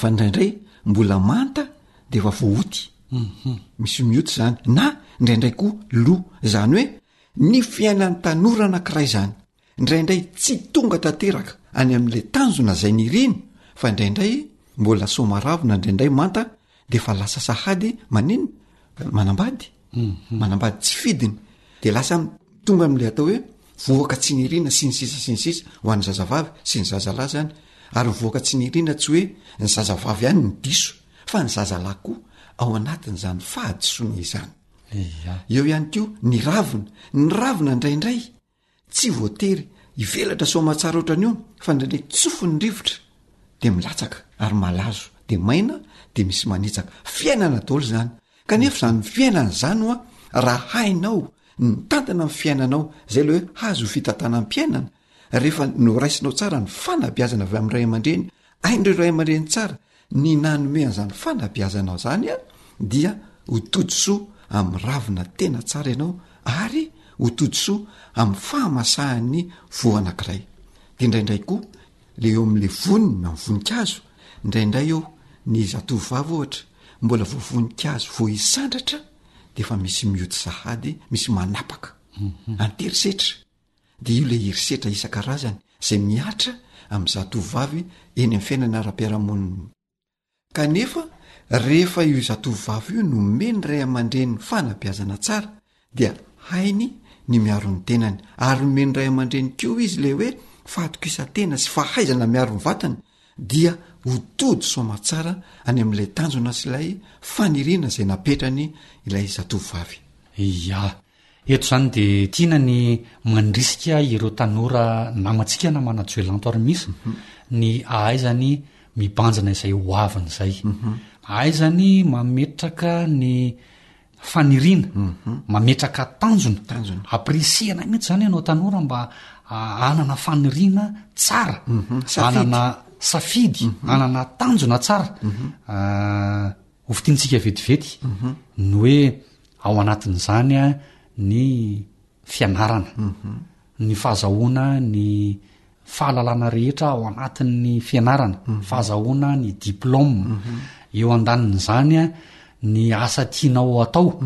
fa indraindray mbola manta de efa voaoty. Uhum. Misy mioty izany na indraindray koa lo. Izany hoe Ny fiainan'ny tanora anankiray izany, indraindray tsy tonga tanteraka any amin'ilay tanjona izay niriny fa indraindray mbola soamaravo na indraindray manta dia efa lasa sahady maninona? Manambady. Manambady tsy fidiny. Dia lasa tonga amin'ilay atao hoe vohoka tsy nirina sy ny sisa sy ny sisa ho an'ny zazavavy sy ny zazalahy izany. Ary ny vohoka tsy nirina tsy hoe ny zazavavy ihany no diso fa ny zazalahy koa ao anatin'izany fahadisoana izany. Ia. Eo ihany koa ny ravina. Ny ravina indraindray tsy voatery hivelatra soamatsara ohatran'ny eo fa indraindray tsofy ny rivotra dia milatsaka ary malazo dia maina dia misy manitsaka. Fiainana daholo izany kanefa izany fiainana izany hoa raha hainao ny mitantana ny fiainanao izay ilay hoe hazo fitantanam-piainana Rehefa noraisinao tsara ny fanabeazana avy amin'ny ray aman-dreny, hain'ireo ray aman-dreny tsara ny nanome an'izany fanabeazana izany, dia ho todisoa amin'ny ravina tena tsara ianao ary ho todisoa amin'ny fahamasahan'ny voa anankiray. Dia indraindray koa, le eo amin'le vonina ny voninkazo, indraindray eo ny zatovovavy ohatra, mbola vao voninkazo vao hisandratra dia efa misy mihody sahady, misy manapaka, an-terisetra. dia io ilay herisetra isan-karazany izay mihatra amin'ny zatovovavy eny amin'ny fiainana ara-piarahamoniny. Kanefa, rehefa io zatovovavy io nomeny ray aman-dreny fanabeazana tsara, dia hainy ny miaro ny tenany, ary nomeny ray aman-dreny koa izy ilay hoe fahatokisan-tena sy fahaizana miaro ny vatany, dia ho tody soamatsara any amin'ilay tanjona sy ilay faniriana izay napetrany ilay zatovovavy.
Ia. Eto izany dia tiana ny mandrisika ireo tanora namantsika na manajoel anto ary misy ny ahaizany mibanjina izay ho aviny izay. Ahaizany mametraka ny faniriana mametraka tanjona Tanjona. ampirisiana mihitsy zany ianao tanora mba ah, hanana faniriana tsara Mhm. Safidy. Mhm. hanana safidy hanana tanjona tsara Ah, ho fitintsika vetivety Mhm. ny hoe ao anatin'izany a, ny fianarana, ny fahazahoana ny fahalalana rehetra ao anatin'ny fianarana, fahazahoana ny diplôme, eo andanin'izany ny asa tianao atao,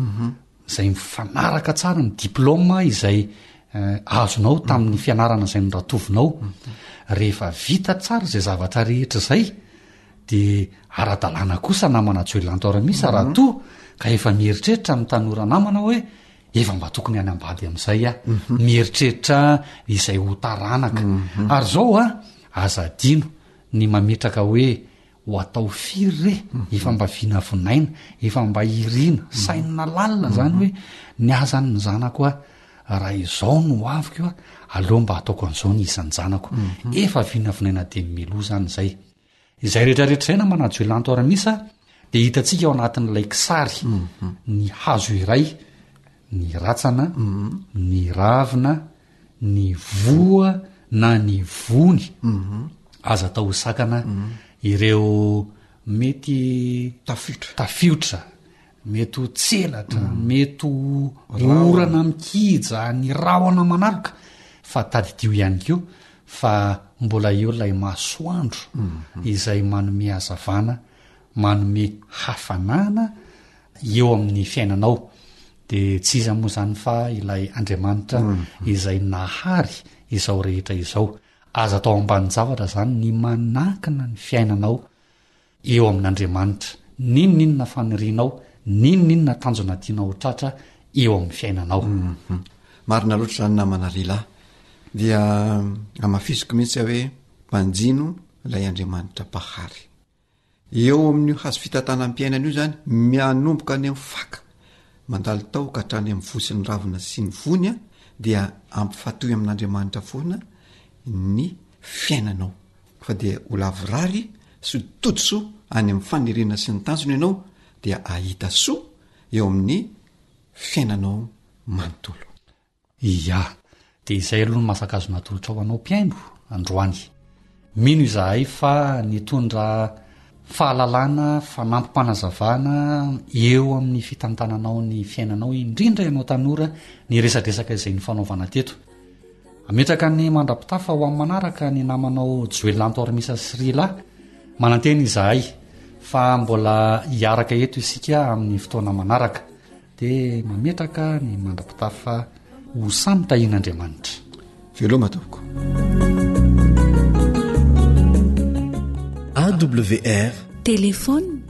izay mifanaraka tsara ny diplôme izay eh, azonao tamin'ny fianarana izay noratovinao. Rehefa vita tsara izay zavatra rehetra izay, dia ara-dalàna kosa namana Joy Lantor Misa raha toa ka efa mieritreritra ny tanora namana hoe efa mba tokony any ambady am'izay a mhm. mieritreritra izay ho taranaka mhm. ary zao a aza dino ny mametraka hoe ho atao firy re mhm. efa mba vinavonaina efa mba irina sainina lalina zany hoe ny azany ny zanako a raha izao no aviko a aleoha mba ataoko an'izao ny isanjanako efa vinavonaina de miloa zany zay Izay rehetra eritreretina manadio elanto aran'isa dia hitantsika ao anatin'ilay kisary mhm. ny hazo iray ny ratsana mhm. ny ravina ny voa na ny vony mhm. aza atao ho sakana ireo mety tafiotra tafiotra mety ho tselatra mm. mety ho orana mikija ny rahona manaloka fa tadidio ihany ko fa mbola eo ilay masoandro mm-hmm. izay manome azavana manome hafanana eo amin'ny fiainanao de tsy iza moa zany fa ilay andriamanitra mm-hmm. izay nahary izao rehetra izao aza atao amban'ny zavatra zany ny manakina ny fiainanao eo amin'Andriamanitra, n'inon'inona fanirianao, n'inon'inona tanjona tianao ho tratra eo amin'ny fiainanao.
Hum, marina loatra izany namana Rila. Dia hamafisiko mihitsy aho hoe mpanjino ilay Andriamanitra Mpahary. Eo amin'io hazo fitantanam-piainana io izany, mianomboka any amin'ny faka, mandalo tao ka hatrany amin'ny voa sy ny ravina sy ny vony an, dia ampifatoy amin'Andriamanitra foana ny fiainanao. fa dia ho lavorary sy ho tojo soa any amin'ny fanerena sy ny tanjona ianao dia hahita soa eo amin'ny fiainanao manontolo.
Ia. Dia izay aloha no maha-fankazo natolotra ho anao mpihaino androany. Mino izahay fa nitondra fahalalana, fanampim-panazavana eo amin'ny fitantananao ny fiainanao, indrindra ianao tanora, ny resadresaka izay nifanaovana teto. Ametraka ny mandrapitafa ho amin'ny manaraka ny namanao Joel Lanto Armisa sy Rila. Manantena izahay fa mbola hiaraka eto isika amin'ny fotoana manaraka. Dia mametraka ny mandrapitafa ho samy
tahian'Andriamanitra. Veloma tompoko.
AWR.
Téléphone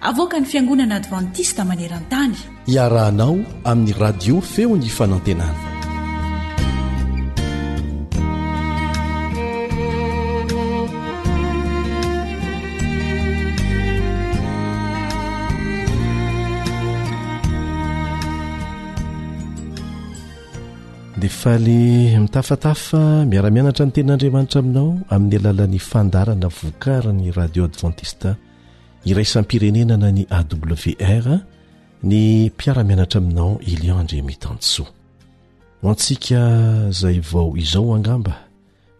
Avoakan'ny Fiangonana Advantista maneran-tany.
Iarahanao amin'ny Radio Feon'ny Fanantenana. dia faly mitafatafa miara-mianatra ny ten'andriamanitra aminao amin'ny alalan'ny fandarana vokariny radio advantista iraisam-pirenenana ny awr ny mpiara-mianatra aminao elion ndre mitansoa ho antsika zay vao izao angamba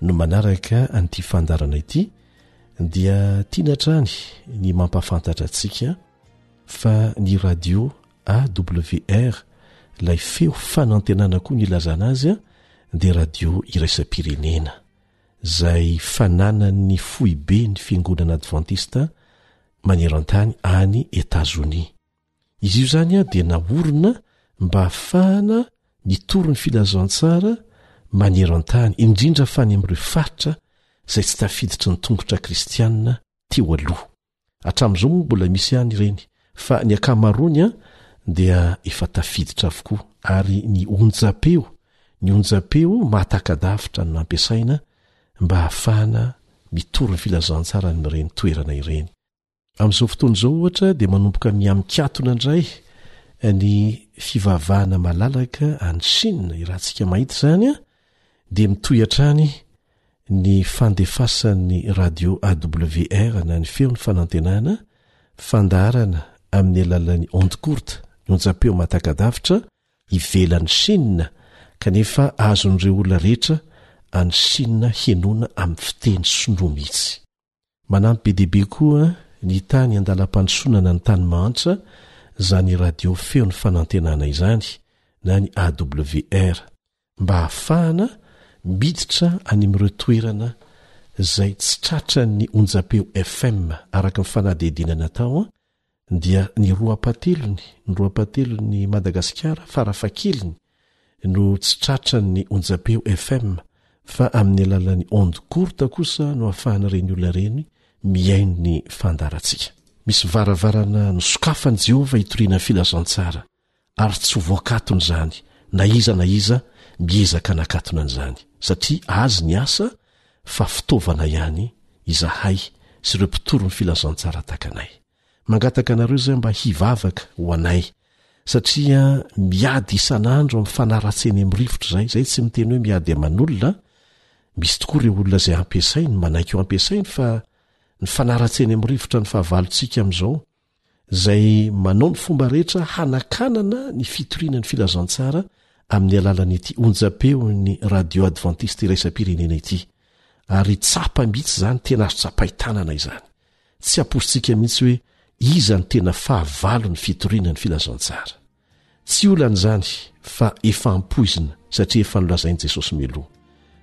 no manaraka an'ity fandarana ity dia tiana hatrany ny mampahafantatra antsika fa ny radio awr ilay feo fanantenana koa ny lazana azy a dia radio iraisam-pirenena izay fananan'ny foiben'ny Fiangonana Advantista maneran-tany any Etazonia. Izy io izany dia naorina mba hahafahana mitory ny filazantsara maneran-tany, indrindra fa any amin'ireo faritra izay tsy tafiditry ny tongotra kristiana teo aloha. Hatramin'izao moa mbola misy ihany ireny fa ny ankamaroany an dia efa tafiditra avokoa ary ny onjam-peo ny onjam-peo mahataka-davitra no nampiasaina mba hahafahana mitory ny filazantsaran'ireny toerana ireny. Amin'izao fotoana izao ohatra dia manomboka miha-mikatona indray ny fivavahana malalaka any Chine, raha antsika mahita izany an dia mitohy hatrany ny fandefasan'ny radio awr na ny feon'ny fanantenana fandaharana amin'ny alalan'ny onde courte ny onjam-peo mahatakadavitra ivelan'i Chine kanefa azon'ireo olona rehetra any Chine henoana amin'ny fiteny sinoa mihitsy. Manampy be dia be koa ny tany andalam-pandrosonana ny tany mahantra izany radio feo ny fanantenana izany na ny AWR mba hahafahana miditra any amin'ireo toerana izay tsy tratran'ny onjam-peo FM araka ny fanadihadiana natao dia ny roa ampahatelony ny roa ampahatelon'ny Madagasikara farafahakeliny no tsy tratran'ny onjam-peo FM fa amin'ny alalan'ny ondes courtes kosa no ahafahan'ireny olona ireny mihaino ny fandaharantsika. Misy varavarana nosokafan'i Jehovah hitoriana ny filazantsara. ary tsy ho voakatona izany na iza na iza miezaka hanakatona an'izany, satria azy ny asa fa fitaovana ihany izahay sy ireo mpitory ny filazantsara tahaka anay. Mangataka anareo izay mba hivavaka ho anay satria miady isan'andro amin'ny fanahy ratsy eny amin'ny rivotra izay, izay tsy miteny hoe miady aman'olona, misy tokoa ireo olona izay ampiasainy, manaiky ho ampiasainy fa ny fanahy ratsy eny amin'ny rivotra ny fahavalontsika amin'izao, izay manao ny fomba rehetra hanakanana ny fitoriana ny filazantsara amin'ny alalan'ity onjam-peon'ny radio advantista iraisam-pirenena ity ary tsapa mihitsy izany tena azo tsapain-tanana izany tsy ampoiztsika mihitsy hoe iza ny tena fahavalon'ny fitoriana ny filazantsara Tsy olana izany fa efa ampoizina satria efa nolazain'i Jesosy mialoha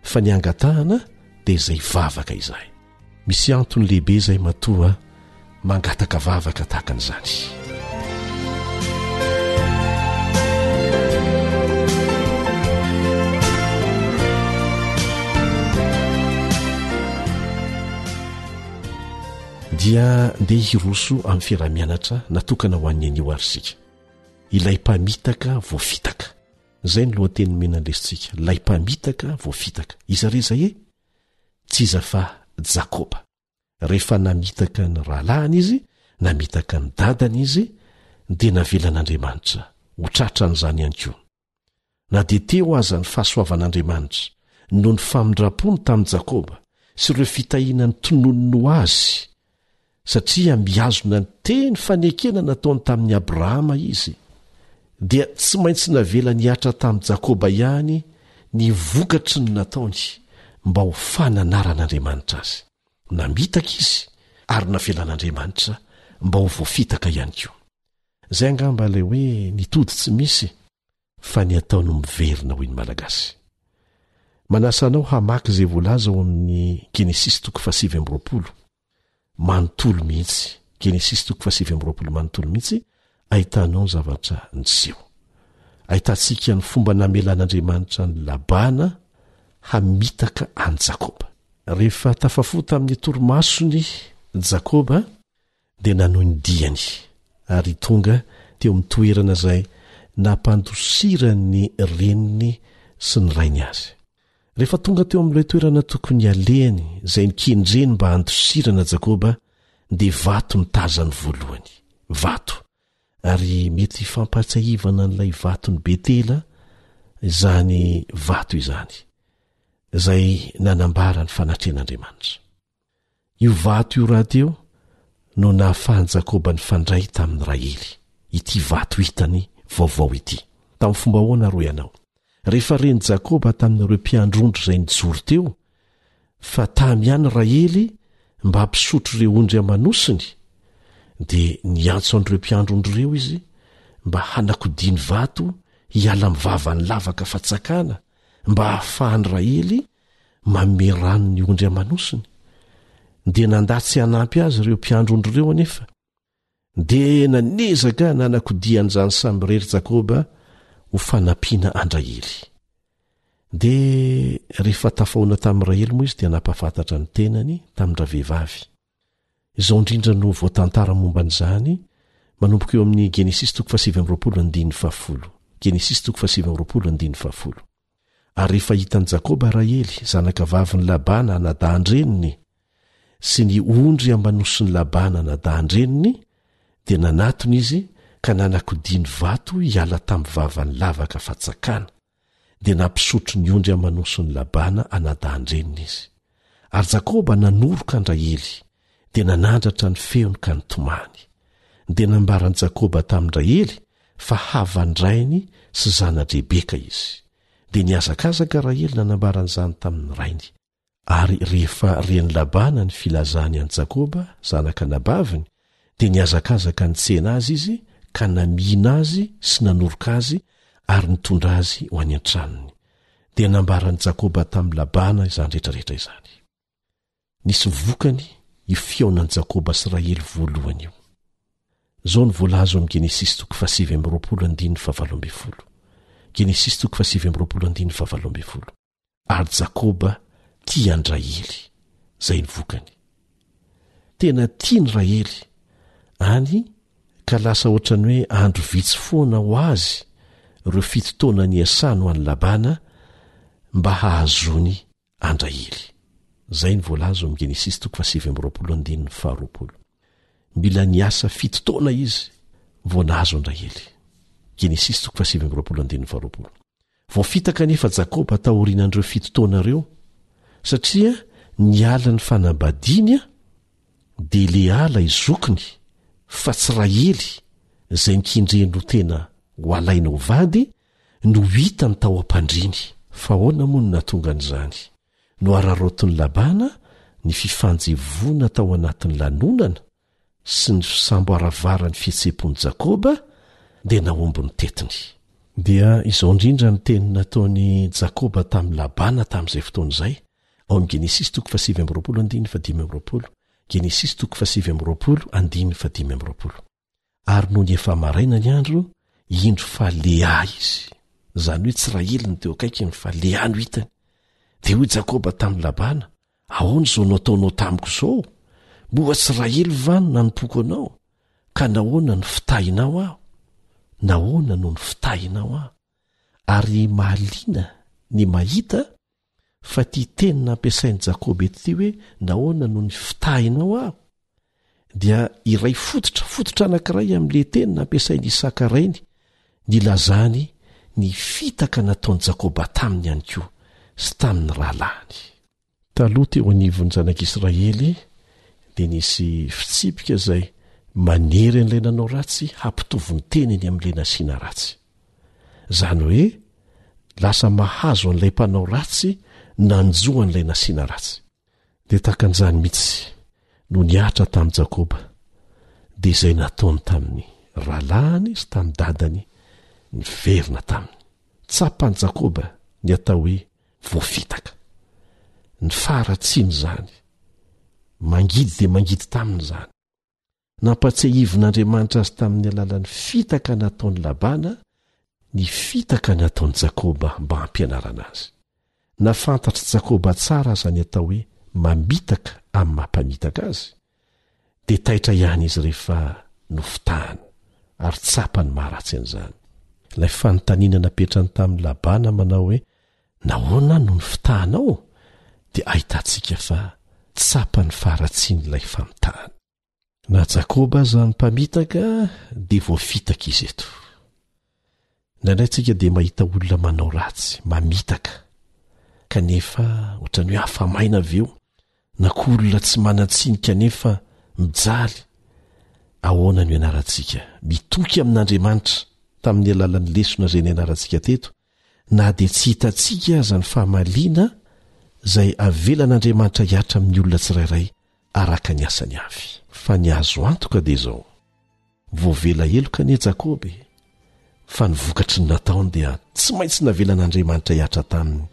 fa ny hangatahana dia izay vavaka izay. Misy antony lehibe izay matoa mangataka vavaka tahaka an'izany. dia ndeha hiroso amin'ny fiarahamianatra natokana ho an'ny anio ary isika. Ilay mpamitaka voafitaka. Izay ny lohateny nomena ny lesotsika, Ilay mpamitaka voafitaka. Iza re izay e? Tsy iza fa Jakoba. Rehefa namitaka ny rahalahiny izy, namitaka ny dadany izy, dia navelan'Andriamanitra ho tratran'izany ihany koa. Na dia teo aza ny fahasoavan'Andriamanitra noho ny famindram-pony tamin'i Jakoba sy ireo fitahiana notononiny ho azy, satria mihazona ny teny fanekena nataony tamin'i Abrahama izy, dia tsy maintsy navela nihatra tamin'i Jakoba ihany ny vokatry ny nataony mba ho fananaran'Andriamanitra azy. Namitaka izy, ary navelan'Andriamanitra mba ho voafitaka ihany koa. Zay angamba ilay hoe ny tody tsy misy fa ny atao no miverina hoy ny Malagasy. Manasa anao hamaky izay voalaza ao amin'ny Genesisy toko fahasivy amby roapolo manontolo mihitsy Genesisy toko fahasivy amby roapolo manontolo mihitsy ahitanao ny zavatra niseho. Ahitantsika ny fomba namelan'Andriamanitra ny Labana hamitaka an'i Jakoba. Rehefa tafafota amin'ny torimasony Jakoba dia nanohy ny diany ary tonga teo amin'ny toerana izay nampandosiran'ny reniny sy ny rainy azy. Rehefa tonga teo amin'ilay toerana tokony halehany izay nikendreny mba handosirana Jakoba dia vato no tazany voalohany. Vato. Ary mety hifampahatsiahivana an'ilay vaton'i Betela izany vato izany izay nanambara ny fanatrehan'Andriamanitra. Io vato io rahateo no nahafahan'i Jakoba nifandray tamin'i Rahely, ity vato hitany vaovao ity. Tamin'ny fomba ahoana ary hoy ianao? Rehefa ren'i Jakoba tamin'ireo mpiandry ondry izay nijoro teo fa tamy ihany Rahely mba hampisotro ireo ondry aman'osiny, dia niantso an'ireo mpiandry ondry ireo izy mba hanakodiany vato hiala amin'ny vavan'ny lavaka fatsakana mba hahafahan'i Rahely manome rano ny ondry aman-osony, dia nandà tsy hanampy azy ireo mpiandry ondry ireo anefa, dia nanezaka nanakodia an'izany samirery Jakoba ho fanampiana an-dRahely. Dia rehefa tafahoana tamin'i Rahely moa izy dia nampahafantatra ny tenany tamin-dravehivavy. Izao indrindra no voatantara momba an'izany, manomboka eo amin'ny Genesisy toko fahasivy amby roapolo andininy fahafolo, Genesisy toko fahasivy amby roapolo andininy fahafolo. Ary rehefa hitan'i Jakoba Rahely, zanakavavin'i Labana anadahan-dreniny, sy ny ondry aman-osin'i Labana anadahan-dreniny, dia nanatona izy ka nanakodiny vato hiala tamin'ny vavan'ny lavaka fatsakana, dia nampisotro ny ondry aman'oson'i Labana anadahin-dreniny izy. Ary Jakoba nanoroka an-dRahely, dia nanandratra ny feony ka nitomany. Dia nambaran'i Jakoba tamin-dRahely fa havan-drainy sy zana-dRebeka izy. Dia nihazakazaka Rahely nanambara an'izany tamin'ny rainy. Ary rehefa ren'i Labana ny filazany an'i Jakoba, zanak'anabaviny, dia nihazakazaka nitsena azy izy ka namihina azy sy nanoroka azy ary nitondra azy ho any an-tranony. Dia nambaran'i Jakoba tamin'i Labana izany rehetrarehetra izany. Nisy vokany io fihaonan'i Jakoba sy Rahely voalohany io. Izao no voalaza ao amin'ny Genesisy toko fahasivy amby roapolo andininy fahavalo ambin'ny folo. ary jakoba tia an-dRahely, izay ny vokany. Tena tia ny Rahely, any ka lasa hoatran'ny hoe andro vitsy foana ho azy ireo fito taona niasany ho an'i Labana mba hahazoany an-dRahely. Izay ny voalaza ao amin'ny Genesisy toko fahasivy amby roapolo andininy faharoapolo. Mila niasa fito taona izy vao nahazo an-dRahely. Genesisy toko fahasivy amby roapolo andininy faharoapolo. Voafitaka anefa Jakoba taorian'ireo fito taona ireo, satria niala ny fanambadiany dia Lea ilay zokiny, fa tsy Rahely, izay nikendreny ho tena ho alaina ho vady, no hitany tao am-pandriany. Fa ahoana moa no nahatonga an'izany? Nohararaotin'i Labana ny fifanjevoana tao anatin'ny lanonana sy ny fisamboaravaran'ny fihetseham-pon'i Jakoba dia nahomby ny tetiny. Dia izao indrindra ny teny nataon'i Jakoba tamin'i Labana tamin'izay fotoana izay, ao amin'ny Genesisy toko fahasivy amby roapolo andininy fahadimy amby roapolo, Genesisy toko fahasivy amby roapolo andininy fahadimy amby roapolo. Ary nony efa maraina ny andro, indro fa Leà izy, izany hoe tsy Rahely no teo akaikiny fa Leà no hitany. Dia hoy Jakoba tamin'i Labana, Ahoana izao nataonao tamiko izao? Moa tsy Rahely va no nanompoako anao? Ka nahoana no fitahinao aho? Nahoana no nifitahinao aho? Ary mahaliana ny mahita Fa ity teny nampiasain'i Jakoba eto ity hoe nahoana no nifitahinao aho dia iray fototra fototra anankiray amin'ilay teny nampiasain'i Isaka rainy nilazany ny fitaka nataon'i Jakoba taminy ihany koa sy tamin'ny rahalahiny. Taloha teo anivon'ny zanak'Israely dia nisy fitsipika izay manery an'ilay nanao ratsy hampitovy ny teniny amin'ilay nasiana ratsy. Izany hoe lasa mahazo an'ilay mpanao ratsy nanjo an'ilay nasiana ratsy. Dia tahaka an'izany mihitsy no nihatra tamin'i Jakoba, dia izay nataony tamin'ny rahalahiny sy tamin'ny dadany niverina taminy. Tsapan'i Jakoba ny atao hoe voafitaka. Ny faharatsiany izany. Mangidy dia mangidy taminy izany. Nampatsiahivin'Andriamanitra azy tamin'ny alalan'ny fitaka nataon'i Labana ny fitaka nataon'i Jakoba mba hampianarana azy. Na fantatr'i Jakoba tsara aza ny atao hoe mamitaka amin'ny maha mpamitaka azy, dia taitra ihany izy rehefa nofitahana, ary tsapany maha ratsy an'izany. Ilay fanontaniana napetrany tamin'i Labana manao hoe Nahoana no ny fitahanao dia ahitantsika fa tsapan'ny faharatsian'ilay famitahana? Na Jakoba aza ny mpamitaka dia voafitaka izy eto. Indraindray isika dia mahita olona manao ratsy, mamitaka, kanefa ohatran'ny hoe afa-maina avy eo, na koa olona tsy manan-tsiny kanefa mijaly. Ahoana no ianarantsika mitoky amin'Andriamanitra tamin'ny alalan'ny lesona izay nianarantsika teto Na dia tsy hitantsika aza ny famaliana izay avelan'Andriamanitra hihatra amin'ny olona tsirairay araka ny asany avy. Fa ny azo antoka dia izao, voavela heloka anie Jakoba e! Fa ny vokatry ny nataony dia tsy maintsy navelan'Andriamanitra hihatra taminy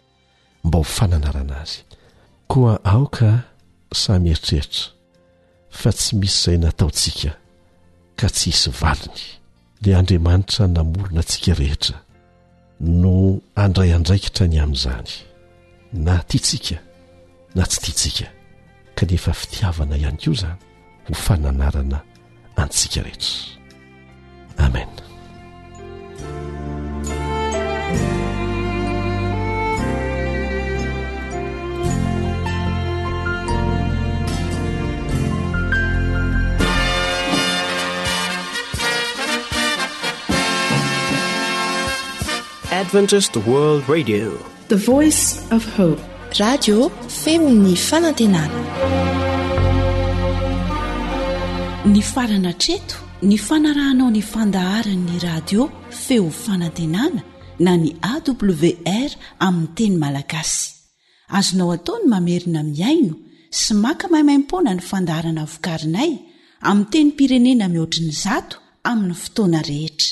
mba ho fananarana azy koa aoka sahy mieritreritra fa tsy misy izay nataontsika ka tsy hisy valiny dia andriamanitra namorona antsika rehetra no andray andraikitra ny amin'izany na tiantsika na tsy tiantsika kanefa fitiavana ihany koa izany ho fananarana antsika rehetra amen
adventist world radio
The voice of hope.
Radio feon'ny fanantenana.
Nifarana hatreto ny fanarahanao ny fandaharan'ny radio feo fanantenana na ny AWR amin'ny teny malagasy. Azonao atao ny mamerina mihaino sy maka maimaimpoana ny fandaharana vokarinay amin'ny tenim-pirenena mihoatry ny zato amin'ny fotoana rehetra.